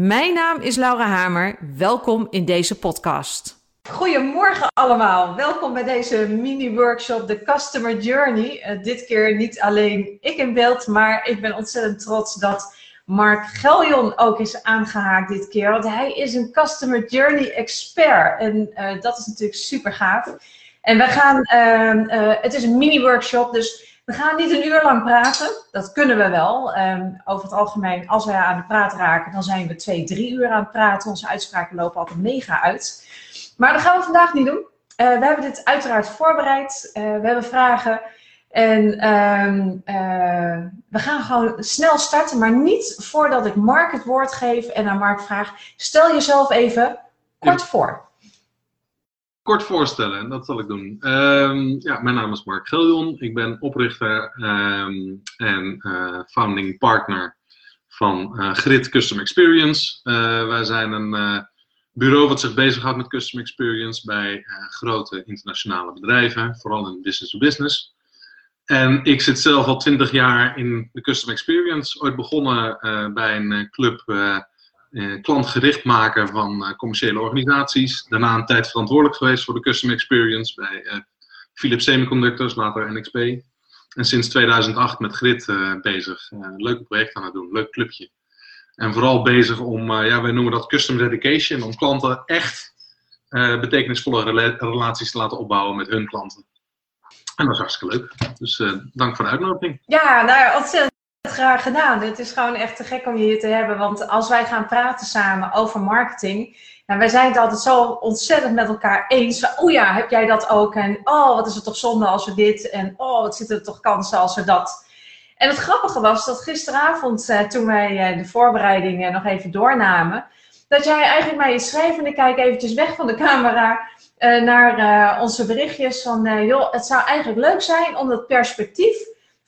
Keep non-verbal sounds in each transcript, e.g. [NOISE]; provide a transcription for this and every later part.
Mijn naam is Laura Hamer. Welkom in deze podcast. Goedemorgen allemaal. Welkom bij deze mini-workshop, de Customer Journey. Uh, dit keer niet alleen ik in beeld, maar ik ben ontzettend trots dat Mark Geljon ook is aangehaakt dit keer. Want hij is een Customer Journey expert. En uh, dat is natuurlijk super gaaf. En we gaan, uh, het is een mini-workshop, dus we gaan niet een uur lang praten. Dat kunnen we wel. Um, over het algemeen, als wij aan de praat raken, dan zijn we twee, drie uur aan het praten. Onze uitspraken lopen altijd mega uit. Maar dat gaan we vandaag niet doen. Uh, we hebben dit uiteraard voorbereid. Uh, we hebben vragen. En um, uh, we gaan gewoon snel starten, maar niet voordat ik Mark het woord geef en aan Mark vraag. Stel jezelf even kort voor kort voorstellen, en dat zal ik doen. Um, ja, mijn naam is Mark Giljon. Ik ben oprichter um, en uh, founding partner van uh, Grid Custom Experience. Uh, wij zijn een bureau wat zich bezighoudt met custom experience bij grote internationale bedrijven, vooral in business to business. En ik zit zelf al twintig jaar in de custom experience. Ooit begonnen bij een club eh, klantgericht maken van eh, commerciële organisaties. Daarna een tijd verantwoordelijk geweest voor de Custom Experience bij eh, Philips Semiconductors, later NXP. En sinds 2008 met Grid bezig. leuke project aan het doen, leuk clubje. En vooral bezig om, ja, wij noemen dat custom dedication, om klanten echt betekenisvolle rela relaties te laten opbouwen met hun klanten. En dat is hartstikke leuk. Dus dank voor de uitnodiging. Ja, nou ja, ontzettend graag gedaan. Het is gewoon echt te gek om je hier te hebben. Want als wij gaan praten samen over marketing. Nou, wij zijn het altijd zo ontzettend met elkaar eens. Oh ja, heb jij dat ook? En oh, wat is het toch zonde als we dit? En oh, wat zitten er toch kansen als we dat? En het grappige was dat gisteravond, eh, toen wij eh, de voorbereidingen nog even doornamen, dat jij eigenlijk mij schreef en ik kijk eventjes weg van de camera uh, naar uh, onze berichtjes van, uh, joh, het zou eigenlijk leuk zijn om dat perspectief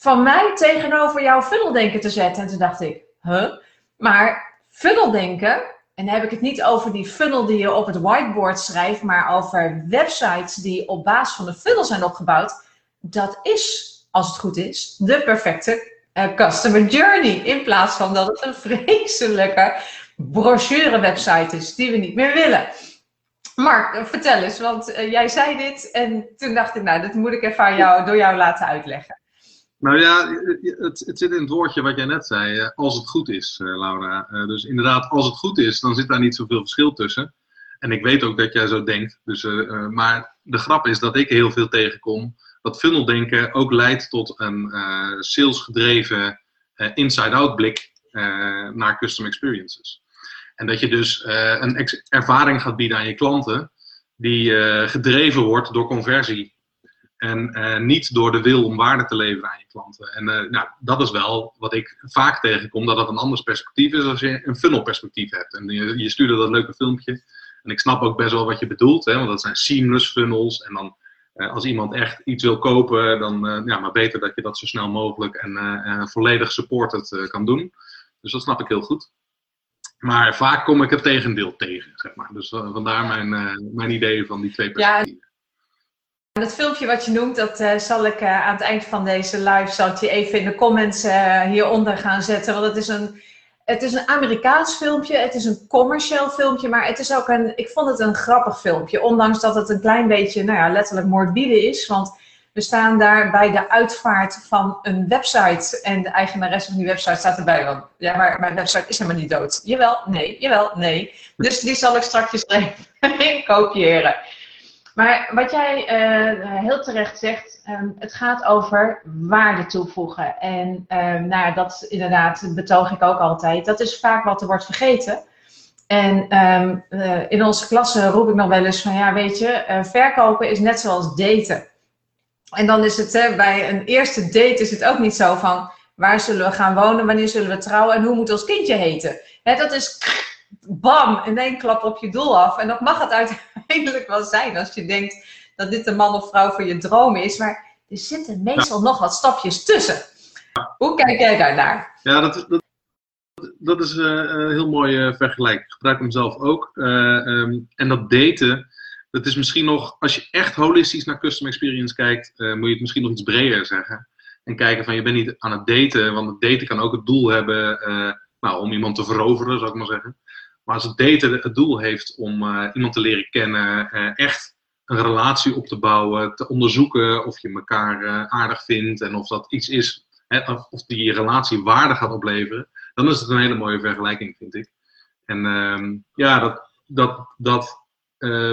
van mij tegenover jouw funneldenken te zetten. En toen dacht ik, huh? Maar funneldenken, en dan heb ik het niet over die funnel die je op het whiteboard schrijft, maar over websites die op basis van een funnel zijn opgebouwd. Dat is, als het goed is, de perfecte uh, customer journey. In plaats van dat het een vreselijke brochure-website is die we niet meer willen. Mark, vertel eens, want uh, jij zei dit en toen dacht ik, nou, dat moet ik even aan jou, door jou laten uitleggen. Nou ja, het, het, zit in het woordje wat jij net zei, eh, als het goed is, eh, Laura. Eh, dus inderdaad, als het goed is, dan zit daar niet zoveel verschil tussen. En ik weet ook dat jij zo denkt. Dus, maar de grap is dat ik heel veel tegenkom dat funneldenken ook leidt tot een salesgedreven inside-out blik naar custom experiences. En dat je dus een ervaring gaat bieden aan je klanten die gedreven wordt door conversie en uh, niet door de wil om waarde te leveren aan je klanten. En uh, nou, dat is wel wat ik vaak tegenkom, dat het een anders perspectief is als je een funnel perspectief hebt. En je, je stuurde dat leuke filmpje. En ik snap ook best wel wat je bedoelt, hè, want dat zijn seamless funnels. En dan uh, als iemand echt iets wil kopen, dan ja, maar beter dat je dat zo snel mogelijk en volledig supported kan doen. Dus dat snap ik heel goed. Maar vaak kom ik het tegendeel tegen, zeg maar. Dus vandaar mijn, mijn idee van die twee perspectieven. Ja. Dat filmpje wat je noemt, dat uh, zal ik uh, aan het eind van deze live zal ik je even in de comments uh, hieronder gaan zetten. Want het is, een, het is een Amerikaans filmpje, het is een commercieel filmpje, maar het is ook een, ik vond het een grappig filmpje. Ondanks dat het een klein beetje, nou ja, letterlijk morbide is. Want we staan daar bij de uitvaart van een website en de eigenaresse van die website staat erbij. Want ja, maar mijn website is helemaal niet dood. Jawel, nee, jawel, nee. Dus die zal ik straks even [LAUGHS] kopiëren. Maar wat jij uh, heel terecht zegt, um, het gaat over waarde toevoegen. En um, nou, dat inderdaad betoog ik ook altijd. Dat is vaak wat er wordt vergeten. En um, uh, in onze klasse roep ik nog wel eens van, ja weet je, uh, verkopen is net zoals daten. En dan is het hè, bij een eerste date is het ook niet zo van, waar zullen we gaan wonen, wanneer zullen we trouwen en hoe moet ons kindje heten. Hè, dat is bam, in één klap op je doel af. En dat mag het [LAUGHS] uiteindelijk wel zijn als je denkt dat dit de man of vrouw van je droom is. Maar er zitten meestal nog wat stapjes tussen. Hoe kijk jij daarnaar? Ja, dat, dat, dat is uh, een heel mooie vergelijking. Ik gebruik hem zelf ook. Ehm, en dat daten, dat is misschien nog, als je echt holistisch naar custom experience kijkt, moet je het misschien nog iets breder zeggen. En kijken van je bent niet aan het daten, want het daten kan ook het doel hebben nou, om iemand te veroveren, zou ik maar zeggen. Maar als het daten het doel heeft om uh, iemand te leren kennen, uh, echt een relatie op te bouwen, te onderzoeken of je elkaar uh, aardig vindt en of dat iets is, hè, of die relatie waarde gaat opleveren, dan is het een hele mooie vergelijking, vind ik. En ehm, ja, dat, dat, dat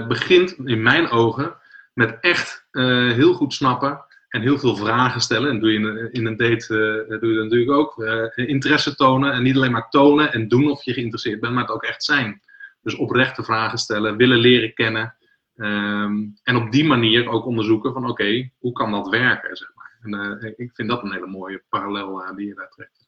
begint in mijn ogen met echt heel goed snappen en heel veel vragen stellen. En doe je in, een date uh, doe je natuurlijk ook. Uh, interesse tonen. En niet alleen maar tonen en doen of je geïnteresseerd bent, maar het ook echt zijn. Dus oprechte vragen stellen, willen leren kennen. Um, en op die manier ook onderzoeken van oké, hoe kan dat werken? Zeg maar. En uh, ik vind dat een hele mooie parallel die je daar trekt.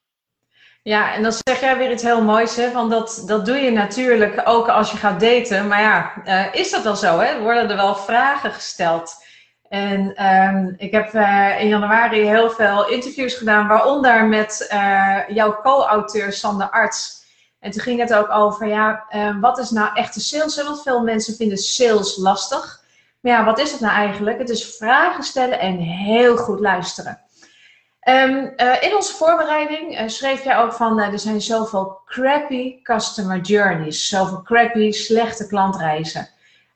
Ja, en dan zeg jij weer iets heel moois, hè? want dat, dat doe je natuurlijk ook als je gaat daten. Maar ja, is dat wel zo? Hè? Worden er wel vragen gesteld? En um, ik heb uh, in januari heel veel interviews gedaan, waaronder met uh, jouw co-auteur Sander Arts. En toen ging het ook over, ja, uh, wat is nou echte sales? Want veel mensen vinden sales lastig. Maar ja, wat is het nou eigenlijk? Het is vragen stellen en heel goed luisteren. Um, in onze voorbereiding schreef jij ook van, er zijn zoveel crappy customer journeys, zoveel crappy, slechte klantreizen.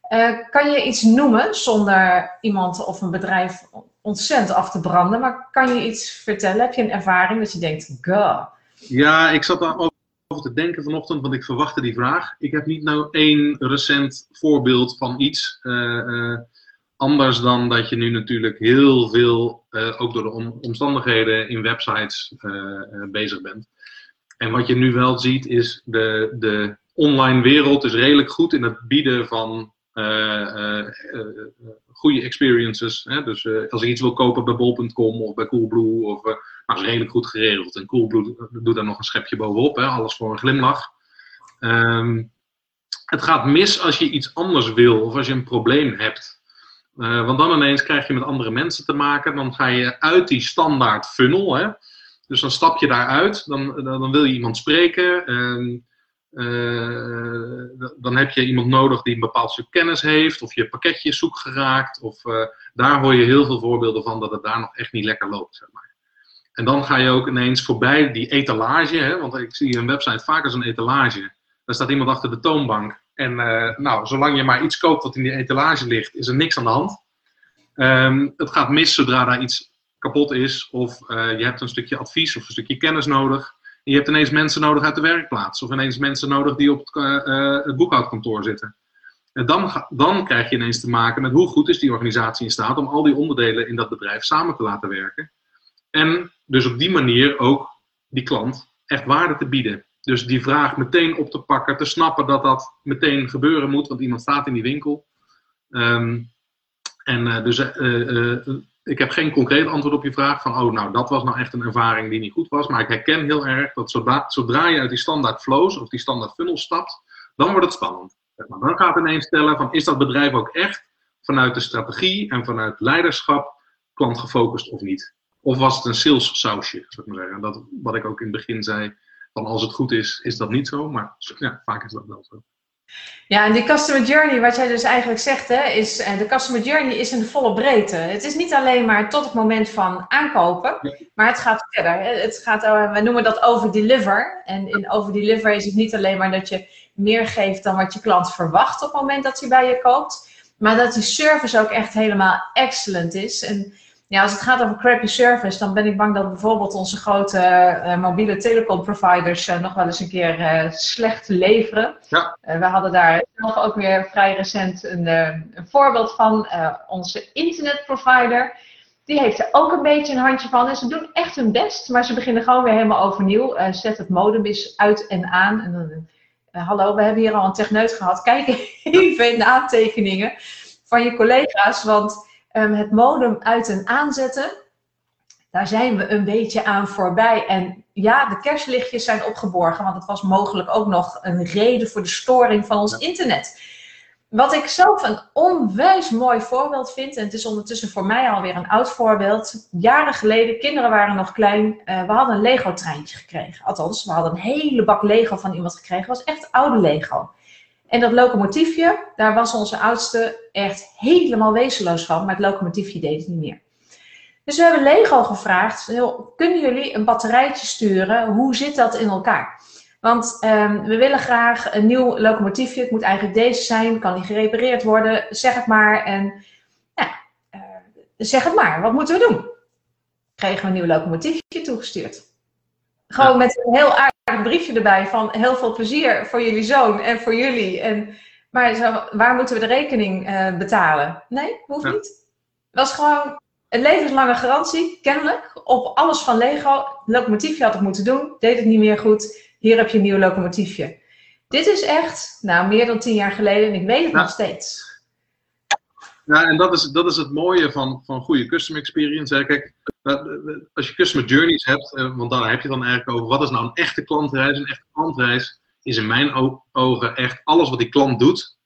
Uh, kan je iets noemen zonder iemand of een bedrijf ontzettend af te branden? Maar kan je iets vertellen? Heb je een ervaring dat je denkt, go? Ja, ik zat daar over te denken vanochtend, want ik verwachtte die vraag. Ik heb niet nou één recent voorbeeld van iets. Uh, uh, anders dan dat je nu natuurlijk heel veel, ook door de omstandigheden, in websites bezig bent. En wat je nu wel ziet is de, de online wereld is redelijk goed in het bieden van goede experiences. Hè? Dus als ik iets wil kopen bij bol.com of bij Coolblue, of, nou, is redelijk goed geregeld. En Coolblue doet daar nog een schepje bovenop, hè? alles voor een glimlach. Um, het gaat mis als je iets anders wil of als je een probleem hebt. Want dan ineens krijg je met andere mensen te maken. Dan ga je uit die standaard funnel. Hè? Dus dan stap je daaruit. Dan, dan wil je iemand spreken. Uh, uh, dan heb je iemand nodig die een bepaald stuk kennis heeft, of je pakketje is zoek geraakt. Of, uh, daar hoor je heel veel voorbeelden van dat het daar nog echt niet lekker loopt. Zeg maar. En dan ga je ook ineens voorbij die etalage, hè, want ik zie een website vaak als een etalage. Daar staat iemand achter de toonbank. En uh, nou, zolang je maar iets koopt wat in die etalage ligt, is er niks aan de hand. Um, het gaat mis zodra daar iets kapot is, of je hebt een stukje advies of een stukje kennis nodig je hebt ineens mensen nodig uit de werkplaats. Of ineens mensen nodig die op het, uh, het boekhoudkantoor zitten. En dan, dan krijg je ineens te maken met hoe goed is die organisatie in staat om al die onderdelen in dat bedrijf samen te laten werken. En dus op die manier ook die klant echt waarde te bieden. Dus die vraag meteen op te pakken, te snappen dat dat meteen gebeuren moet, want iemand staat in die winkel. Um, en uh, dus ik heb geen concreet antwoord op je vraag van, oh nou, dat was nou echt een ervaring die niet goed was. Maar ik herken heel erg dat zodra, zodra je uit die standaard flows of die standaard funnel stapt, dan wordt het spannend. Maar dan gaat het ineens stellen van, is dat bedrijf ook echt vanuit de strategie en vanuit leiderschap klantgefocust of niet? Of was het een sales sausje, zou ik maar zeggen. Dat, wat ik ook in het begin zei, van als het goed is, is dat niet zo. Maar ja, vaak is dat wel zo. Ja, en die customer journey, wat jij dus eigenlijk zegt, hè, is eh, de customer journey is in de volle breedte. Het is niet alleen maar tot het moment van aankopen, maar het gaat verder. Het gaat, uh, we noemen dat over-deliver. En in over-deliver is het niet alleen maar dat je meer geeft dan wat je klant verwacht op het moment dat hij bij je koopt, maar dat die service ook echt helemaal excellent is. En ja, als het gaat over crappy service, dan ben ik bang dat bijvoorbeeld onze grote uh, mobiele telecomproviders uh, nog wel eens een keer uh, slecht leveren. Ja. we hadden daar zelf ook weer vrij recent een, een voorbeeld van. onze internetprovider, die heeft er ook een beetje een handje van. En ze doen echt hun best, maar ze beginnen gewoon weer helemaal overnieuw. zet het modem eens uit en aan. En dan, hallo, we hebben hier al een techneut gehad. Kijk [LAUGHS] even in de aantekeningen van je collega's, want... Um, het modem uit en aanzetten daar zijn we een beetje aan voorbij. En ja, de kerstlichtjes zijn opgeborgen, want het was mogelijk ook nog een reden voor de storing van ons internet. Wat ik zelf een onwijs mooi voorbeeld vind, en het is ondertussen voor mij alweer een oud voorbeeld. Jaren geleden, kinderen waren nog klein, uh, we hadden een Lego-treintje gekregen. Althans, we hadden een hele bak Lego van iemand gekregen. Het was echt oude Lego. En dat locomotiefje, daar was onze oudste echt helemaal wezenloos van, maar het locomotiefje deed het niet meer. Dus we hebben Lego gevraagd, kunnen jullie een batterijtje sturen? Hoe zit dat in elkaar? Want um, we willen graag een nieuw locomotiefje. Het moet eigenlijk deze zijn. Kan die gerepareerd worden? Zeg het maar. En ja, uh, zeg het maar. Wat moeten we doen? Kregen we een nieuw locomotiefje toegestuurd. Gewoon met een heel aardig briefje erbij van heel veel plezier voor jullie zoon en voor jullie. En, maar zo, waar moeten we de rekening uh, betalen? Nee, hoeft ja. niet. Dat was gewoon een levenslange garantie, kennelijk, op alles van Lego. Locomotiefje had het moeten doen, deed het niet meer goed hier heb je een nieuw locomotiefje. Dit is echt, nou, meer dan tien jaar geleden en ik weet het nog steeds. Ja, en dat is, dat is het mooie van, van goede customer experience. Hè. Kijk, als je customer journeys hebt, eh, want daar heb je dan eigenlijk over, wat is nou een echte klantreis? Een echte klantreis is in mijn ogen echt alles wat die klant doet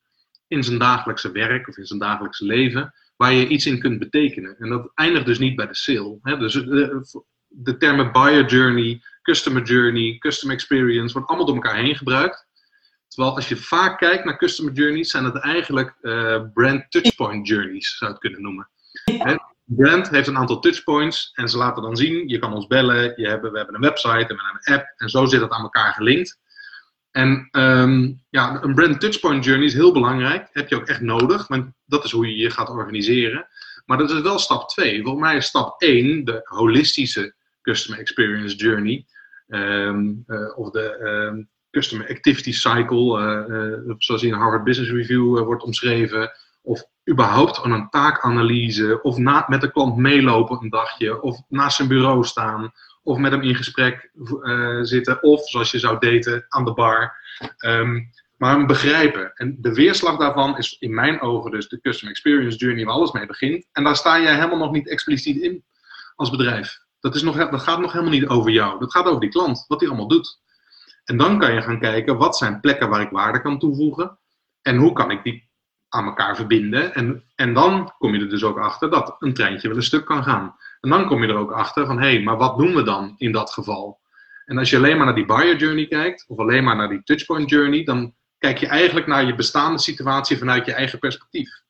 in zijn dagelijkse werk of in zijn dagelijkse leven, waar je iets in kunt betekenen. En dat eindigt dus niet bij de sale. Hè. Dus de, eh, de termen buyer journey, customer journey, customer experience, wordt allemaal door elkaar heen gebruikt. Terwijl als je vaak kijkt naar customer journeys, zijn het eigenlijk uh, brand touchpoint journeys, zou je het kunnen noemen. Ja. Brand heeft een aantal touchpoints en ze laten dan zien, je kan ons bellen, je hebben, we hebben een website en we hebben een app en zo zit het aan elkaar gelinkt. En um, ja, een brand touchpoint journey is heel belangrijk, heb je ook echt nodig, want dat is hoe je je gaat organiseren. Maar dat is wel stap 2. Volgens mij is stap 1 de holistische customer experience journey. Um, uh, of de um, customer activity cycle, uh, uh, zoals in Harvard Business Review wordt omschreven. Of überhaupt een taakanalyse, of met de klant meelopen een dagje, of naast zijn bureau staan, of met hem in gesprek zitten, of zoals je zou daten aan de bar. Um, maar hem begrijpen. En de weerslag daarvan is in mijn ogen dus de customer experience journey waar alles mee begint. En daar sta jij helemaal nog niet expliciet in als bedrijf. Dat, is nog, dat gaat nog helemaal niet over jou. Dat gaat over die klant, wat hij allemaal doet. En dan kan je gaan kijken, wat zijn plekken waar ik waarde kan toevoegen? En hoe kan ik die aan elkaar verbinden? En, en dan kom je er dus ook achter dat een treintje wel een stuk kan gaan. En dan kom je er ook achter van, hé, hey, maar wat doen we dan in dat geval? En als je alleen maar naar die buyer journey kijkt, of alleen maar naar die touchpoint journey, dan kijk je eigenlijk naar je bestaande situatie vanuit je eigen perspectief.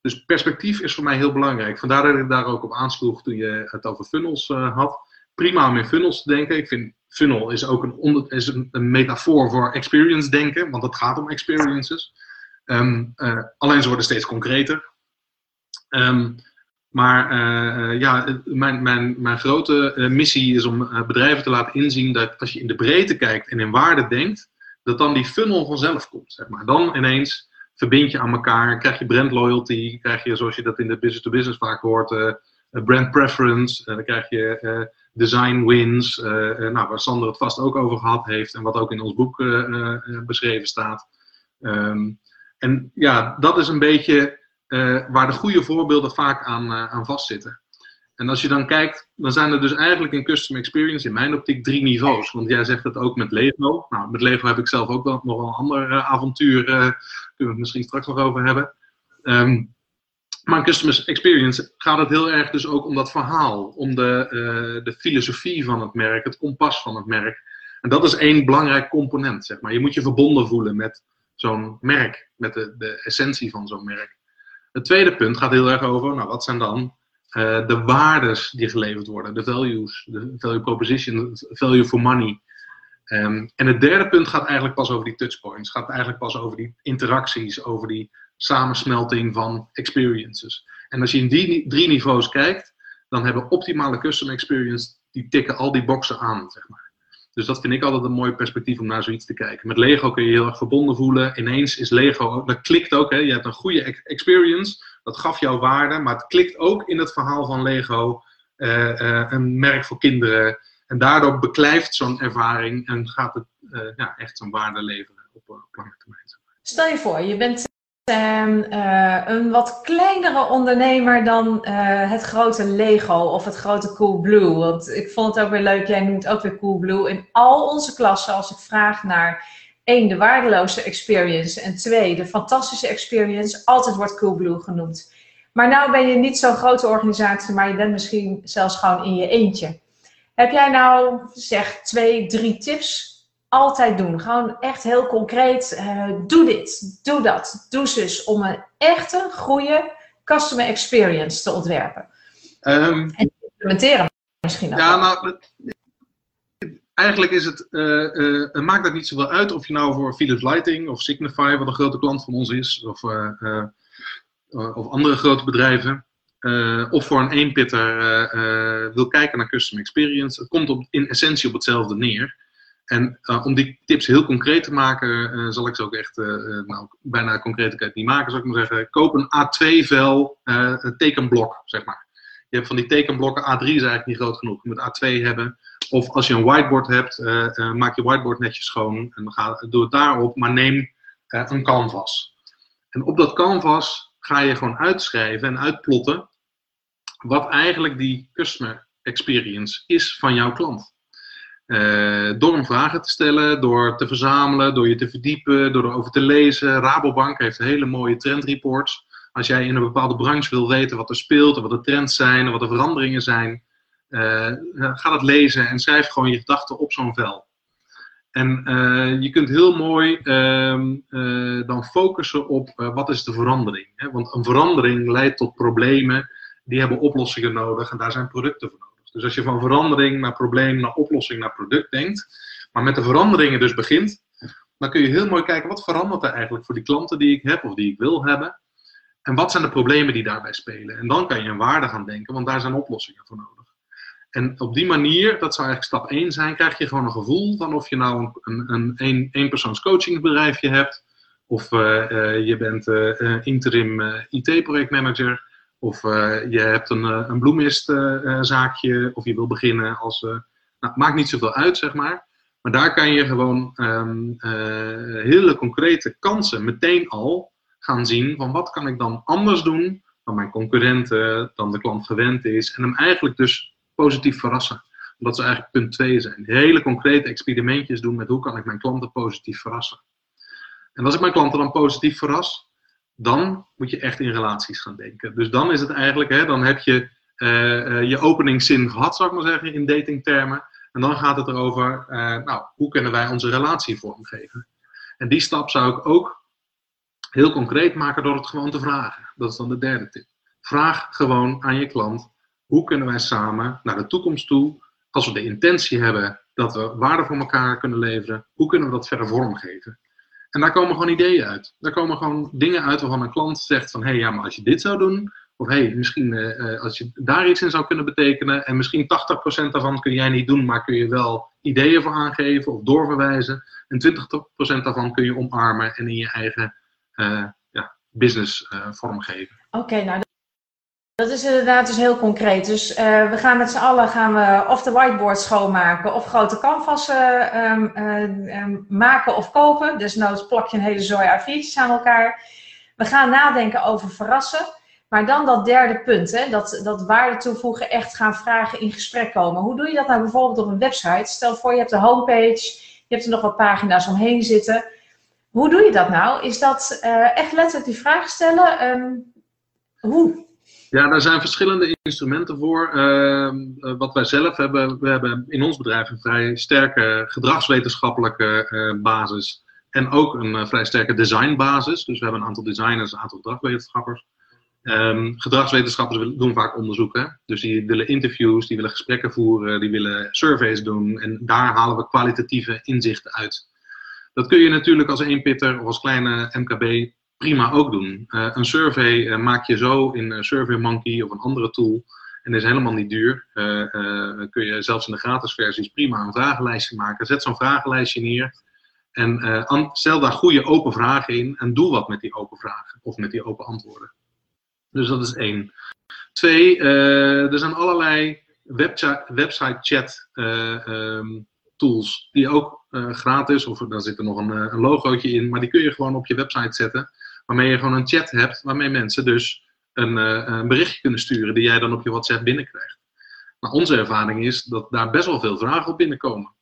Dus perspectief is voor mij heel belangrijk. Vandaar dat ik daar ook op aansloeg toen je het over funnels uh, had. Prima om in funnels te denken. Ik vind funnel is ook een, een, een metafoor voor experience denken, want het gaat om experiences. Um, alleen ze worden steeds concreter. Um, maar uh, ja, mijn, mijn, mijn grote missie is om bedrijven te laten inzien dat als je in de breedte kijkt en in waarde denkt, dat dan die funnel vanzelf komt. Zeg maar. Dan ineens verbind je aan elkaar, krijg je brand loyalty, krijg je zoals je dat in de business-to-business vaak hoort, brand preference, dan krijg je design wins, nou, waar Sander het vast ook over gehad heeft en wat ook in ons boek beschreven staat. Um, en ja, dat is een beetje waar de goede voorbeelden vaak aan, aan vastzitten. En als je dan kijkt, dan zijn er dus eigenlijk in customer experience in mijn optiek drie niveaus. Want jij zegt het ook met Lego. Nou, met Lego heb ik zelf ook nog wel een ander uh, avontuur. Uh, kunnen we het misschien straks nog over hebben. Um, maar in customer experience gaat het heel erg dus ook om dat verhaal. Om de, de filosofie van het merk, het kompas van het merk. En dat is één belangrijk component, zeg maar. Je moet je verbonden voelen met zo'n merk. Met de, de essentie van zo'n merk. Het tweede punt gaat heel erg over, nou wat zijn dan uh, de waardes die geleverd worden, de values, de value proposition, value for money. Um, en het derde punt gaat eigenlijk pas over die touchpoints, gaat eigenlijk pas over die interacties, over die samensmelting van experiences. En als je in die drie niveaus kijkt, dan hebben optimale customer experience, die tikken al die boxen aan, zeg maar. Dus dat vind ik altijd een mooi perspectief om naar zoiets te kijken. Met Lego kun je heel erg verbonden voelen. Ineens is Lego, dat klikt ook, hè? je hebt een goede experience, dat gaf jou waarde, maar het klikt ook in het verhaal van Lego, uh, uh, een merk voor kinderen. En daardoor beklijft zo'n ervaring en gaat het uh, ja, echt zo'n waarde leveren op, op lange termijn. Stel je voor, je bent uh, een wat kleinere ondernemer dan uh, het grote Lego of het grote Coolblue. Want ik vond het ook weer leuk, jij noemt ook weer Coolblue. In al onze klassen, als ik vraag naar één, de waardeloze experience en twee, de fantastische experience, altijd wordt Coolblue genoemd. Maar nou ben je niet zo'n grote organisatie, maar je bent misschien zelfs gewoon in je eentje. Heb jij nou, zeg, twee, drie tips altijd doen. Gewoon echt heel concreet. Uh, doe dit, doe dat, doe zus. Om een echte, goede customer experience te ontwerpen. Um, en te implementeren misschien ook. Ja, nou, eigenlijk is het, uh, uh, maakt het niet zoveel uit of je nou voor Philips Lighting of Signify, wat een grote klant van ons is, of, of andere grote bedrijven, of voor een eenpitter wil kijken naar customer experience. Het komt op, in essentie op hetzelfde neer. En uh, om die tips heel concreet te maken, uh, zal ik ze ook echt uh, nou, bijna concreetheid niet maken, zou ik maar zeggen. Koop een A2-vel tekenblok, zeg maar. Je hebt van die tekenblokken, A3 is eigenlijk niet groot genoeg. Je moet A2 hebben. Of als je een whiteboard hebt, maak je whiteboard netjes schoon. En ga, doe het daarop, maar neem een canvas. En op dat canvas ga je gewoon uitschrijven en uitplotten wat eigenlijk die customer experience is van jouw klant. Uh, door hem vragen te stellen, door te verzamelen, door je te verdiepen, door erover te lezen. Rabobank heeft hele mooie trendreports. Als jij in een bepaalde branche wil weten wat er speelt, wat de trends zijn, en wat de veranderingen zijn, uh, ga dat lezen en schrijf gewoon je gedachten op zo'n vel. En je kunt heel mooi ehm, dan focussen op wat is de verandering. Hè? Want een verandering leidt tot problemen, die hebben oplossingen nodig en daar zijn producten voor. Dus als je van verandering naar probleem, naar oplossing, naar product denkt, maar met de veranderingen dus begint, dan kun je heel mooi kijken wat verandert er eigenlijk voor die klanten die ik heb of die ik wil hebben. En wat zijn de problemen die daarbij spelen? En dan kan je een waarde gaan denken, want daar zijn oplossingen voor nodig. En op die manier, dat zou eigenlijk stap 1 zijn, krijg je gewoon een gevoel van of je nou een, een, een, eenpersoons coachingbedrijfje hebt, of uh, uh, je bent uh, interim IT-projectmanager, of uh, je hebt een, eh, een bloemistzaakje, uh, of je wil beginnen als. Nou, maakt niet zoveel uit, zeg maar. Maar daar kan je gewoon um, hele concrete kansen meteen al gaan zien van wat kan ik dan anders doen dan mijn concurrenten, dan de klant gewend is. En hem eigenlijk dus positief verrassen. Dat zou eigenlijk punt 2 zijn. Hele concrete experimentjes doen met hoe kan ik mijn klanten positief verrassen. En als ik mijn klanten dan positief verras, dan moet je echt in relaties gaan denken. Dus dan is het eigenlijk, hè, dan heb je uh, je openingszin gehad, zou ik maar zeggen, in datingtermen. En dan gaat het erover, uh, nou, hoe kunnen wij onze relatie vormgeven? En die stap zou ik ook heel concreet maken door het gewoon te vragen. Dat is dan de derde tip. Vraag gewoon aan je klant, hoe kunnen wij samen naar de toekomst toe, als we de intentie hebben dat we waarde voor elkaar kunnen leveren, hoe kunnen we dat verder vormgeven? En daar komen gewoon ideeën uit. Daar komen gewoon dingen uit waarvan een klant zegt van hé, hey, ja, maar als je dit zou doen, of hé, hey, misschien uh, als je daar iets in zou kunnen betekenen, en misschien 80% daarvan kun jij niet doen, maar kun je wel ideeën voor aangeven of doorverwijzen. En 20% daarvan kun je omarmen en in je eigen uh, ja, business uh, vormgeven. Oké, nou dat is inderdaad dus heel concreet. Dus uh, we gaan met z'n allen gaan we of de whiteboard schoonmaken of grote canvassen um, um, maken of kopen. Dus nou plak je een hele zooi A4'tjes aan elkaar. We gaan nadenken over verrassen. Maar dan dat derde punt, hè, dat, dat waarde toevoegen, echt gaan vragen, in gesprek komen. Hoe doe je dat nou bijvoorbeeld op een website? Stel voor je hebt een homepage, je hebt er nog wat pagina's omheen zitten. Hoe doe je dat nou? Is dat uh, echt letterlijk die vraag stellen? Um, hoe? Ja, daar zijn verschillende instrumenten voor. Uh, wat wij zelf hebben, we hebben in ons bedrijf een vrij sterke gedragswetenschappelijke uh, basis. En ook een uh, vrij sterke designbasis. Dus we hebben een aantal designers, een aantal gedragswetenschappers. Um, gedragswetenschappers doen vaak onderzoeken. Dus die willen interviews, die willen gesprekken voeren, die willen surveys doen. En daar halen we kwalitatieve inzichten uit. Dat kun je natuurlijk als eenpitter of als kleine MKB prima ook doen. Uh, een survey uh, maak je zo in uh, SurveyMonkey of een andere tool. En is helemaal niet duur. kun je zelfs in de gratis versies prima een vragenlijstje maken. Zet zo'n vragenlijstje neer. En stel daar goede open vragen in. En doe wat met die open vragen. Of met die open antwoorden. Dus dat is één. Twee, er zijn allerlei website chat um, tools. Die ook gratis, of daar zit er nog een, een logootje in. Maar die kun je gewoon op je website zetten waarmee je gewoon een chat hebt, waarmee mensen dus een, een berichtje kunnen sturen die jij dan op je WhatsApp binnenkrijgt. Maar onze ervaring is dat daar best wel veel vragen op binnenkomen.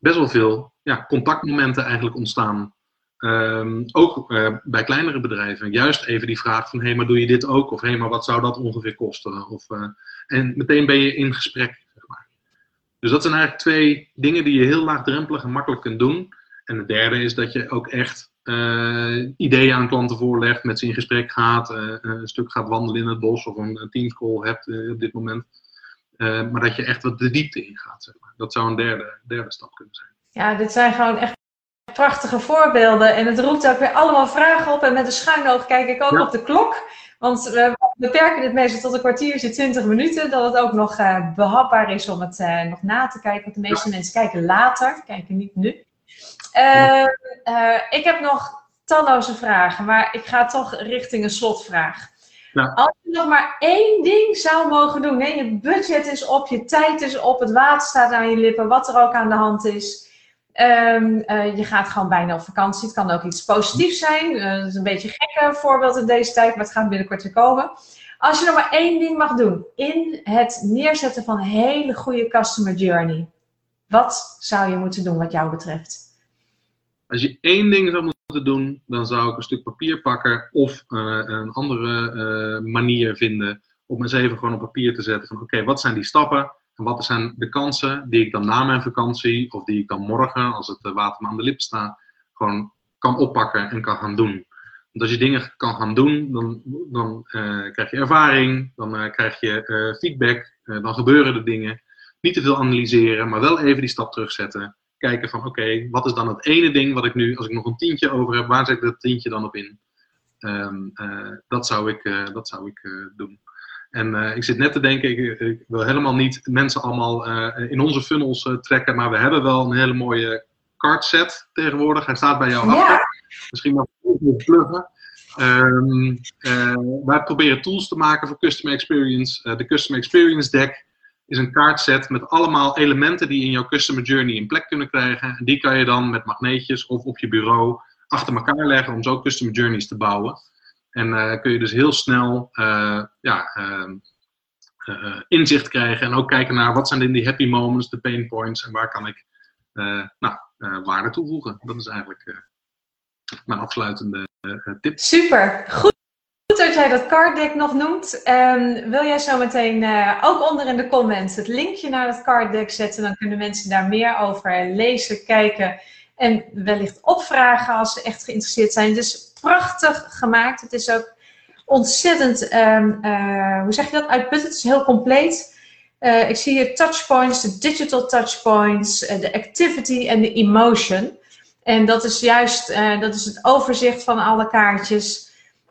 Best wel veel ja, contactmomenten eigenlijk ontstaan. Ehm, ook uh, bij kleinere bedrijven. Juist even die vraag van, hé, hey, maar doe je dit ook? Of hé, hey, maar wat zou dat ongeveer kosten? Of, uh, en meteen ben je in gesprek, zeg maar. Dus dat zijn eigenlijk twee dingen die je heel laagdrempelig en makkelijk kunt doen. En het derde is dat je ook echt uh, ideeën aan klanten voorlegt, met ze in gesprek gaat, een stuk gaat wandelen in het bos of een, een teamscall hebt op dit moment. maar dat je echt wat de diepte in gaat, zeg maar. Dat zou een derde, derde stap kunnen zijn. Ja, dit zijn gewoon echt prachtige voorbeelden. En het roept ook weer allemaal vragen op. En met een schuin oog kijk ik ook op de klok. Want we beperken dit meestal tot een kwartiertje, 20 minuten. Dat het ook nog behapbaar is om het nog na te kijken. Want de meeste mensen kijken later, kijken niet nu. Uh, ik heb nog talloze vragen, maar ik ga toch richting een slotvraag. Ja. Als je nog maar één ding zou mogen doen. Nee, je budget is op, je tijd is op, het water staat aan je lippen, wat er ook aan de hand is. Um, uh, je gaat gewoon bijna op vakantie. Het kan ook iets positiefs zijn. Uh, dat is een beetje een gekke voorbeeld in deze tijd, maar het gaat binnenkort weer komen. Als je nog maar één ding mag doen in het neerzetten van een hele goede customer journey, wat zou je moeten doen wat jou betreft? Als je één ding zou moeten doen, dan zou ik een stuk papier pakken of uh, een andere manier vinden om eens even gewoon op papier te zetten van oké, wat zijn die stappen? En wat zijn de kansen die ik dan na mijn vakantie, of die ik dan morgen, als het water me aan de lip staat, gewoon kan oppakken en kan gaan doen. Want als je dingen kan gaan doen, dan, dan krijg je ervaring, dan krijg je feedback, dan gebeuren er dingen. Niet te veel analyseren, maar wel even die stap terugzetten. Kijken van oké, wat is dan het ene ding wat ik nu, als ik nog een tientje over heb, waar zet ik dat tientje dan op in? Um, dat zou ik, dat zou ik doen. En ik zit net te denken, ik, ik, wil helemaal niet mensen allemaal in onze funnels trekken, maar we hebben wel een hele mooie cardset tegenwoordig. Hij staat bij jou ja. Misschien mag ik pluggen. Um, wij proberen tools te maken voor Customer Experience. de Customer Experience Deck is een kaartset met allemaal elementen die in jouw Customer Journey een plek kunnen krijgen. En die kan je dan met magneetjes of op je bureau achter elkaar leggen om zo Customer Journeys te bouwen. En uh, kun je dus heel snel uh, ja, uh, inzicht krijgen en ook kijken naar wat zijn die happy moments, de pain points en waar kan ik nou, waarde toevoegen. Dat is eigenlijk mijn afsluitende tip. Super, goed. Goed dat jij dat card deck nog noemt. Um, wil jij zo meteen uh, ook onder in de comments het linkje naar dat card deck zetten? Dan kunnen mensen daar meer over lezen, kijken en wellicht opvragen als ze echt geïnteresseerd zijn. Dus prachtig gemaakt. Het is ook ontzettend, um, uh, hoe zeg je dat, uitputtend. Het is heel compleet. Uh, ik zie hier touchpoints, de digital touchpoints, de activity en de emotion. En dat is juist, dat is het overzicht van alle kaartjes.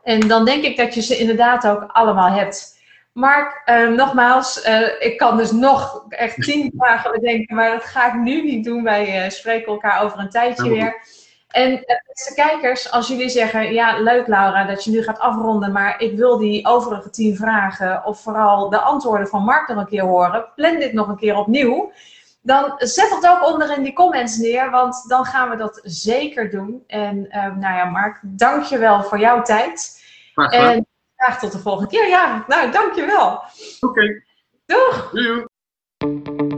En dan denk ik dat je ze inderdaad ook allemaal hebt. Mark, uh, nogmaals, uh, ik kan dus nog echt tien [LAUGHS] vragen bedenken, maar dat ga ik nu niet doen. Wij uh, spreken elkaar over een tijdje weer. En beste kijkers, als jullie zeggen, ja leuk Laura dat je nu gaat afronden, maar ik wil die overige tien vragen of vooral de antwoorden van Mark nog een keer horen, plan dit nog een keer opnieuw. Dan zet het ook onder in die comments neer, want dan gaan we dat zeker doen. En nou ja, Mark, dank je wel voor jouw tijd. En graag tot de volgende keer. Ja, nou, dankjewel. Oké. Okay. Doeg. Doei.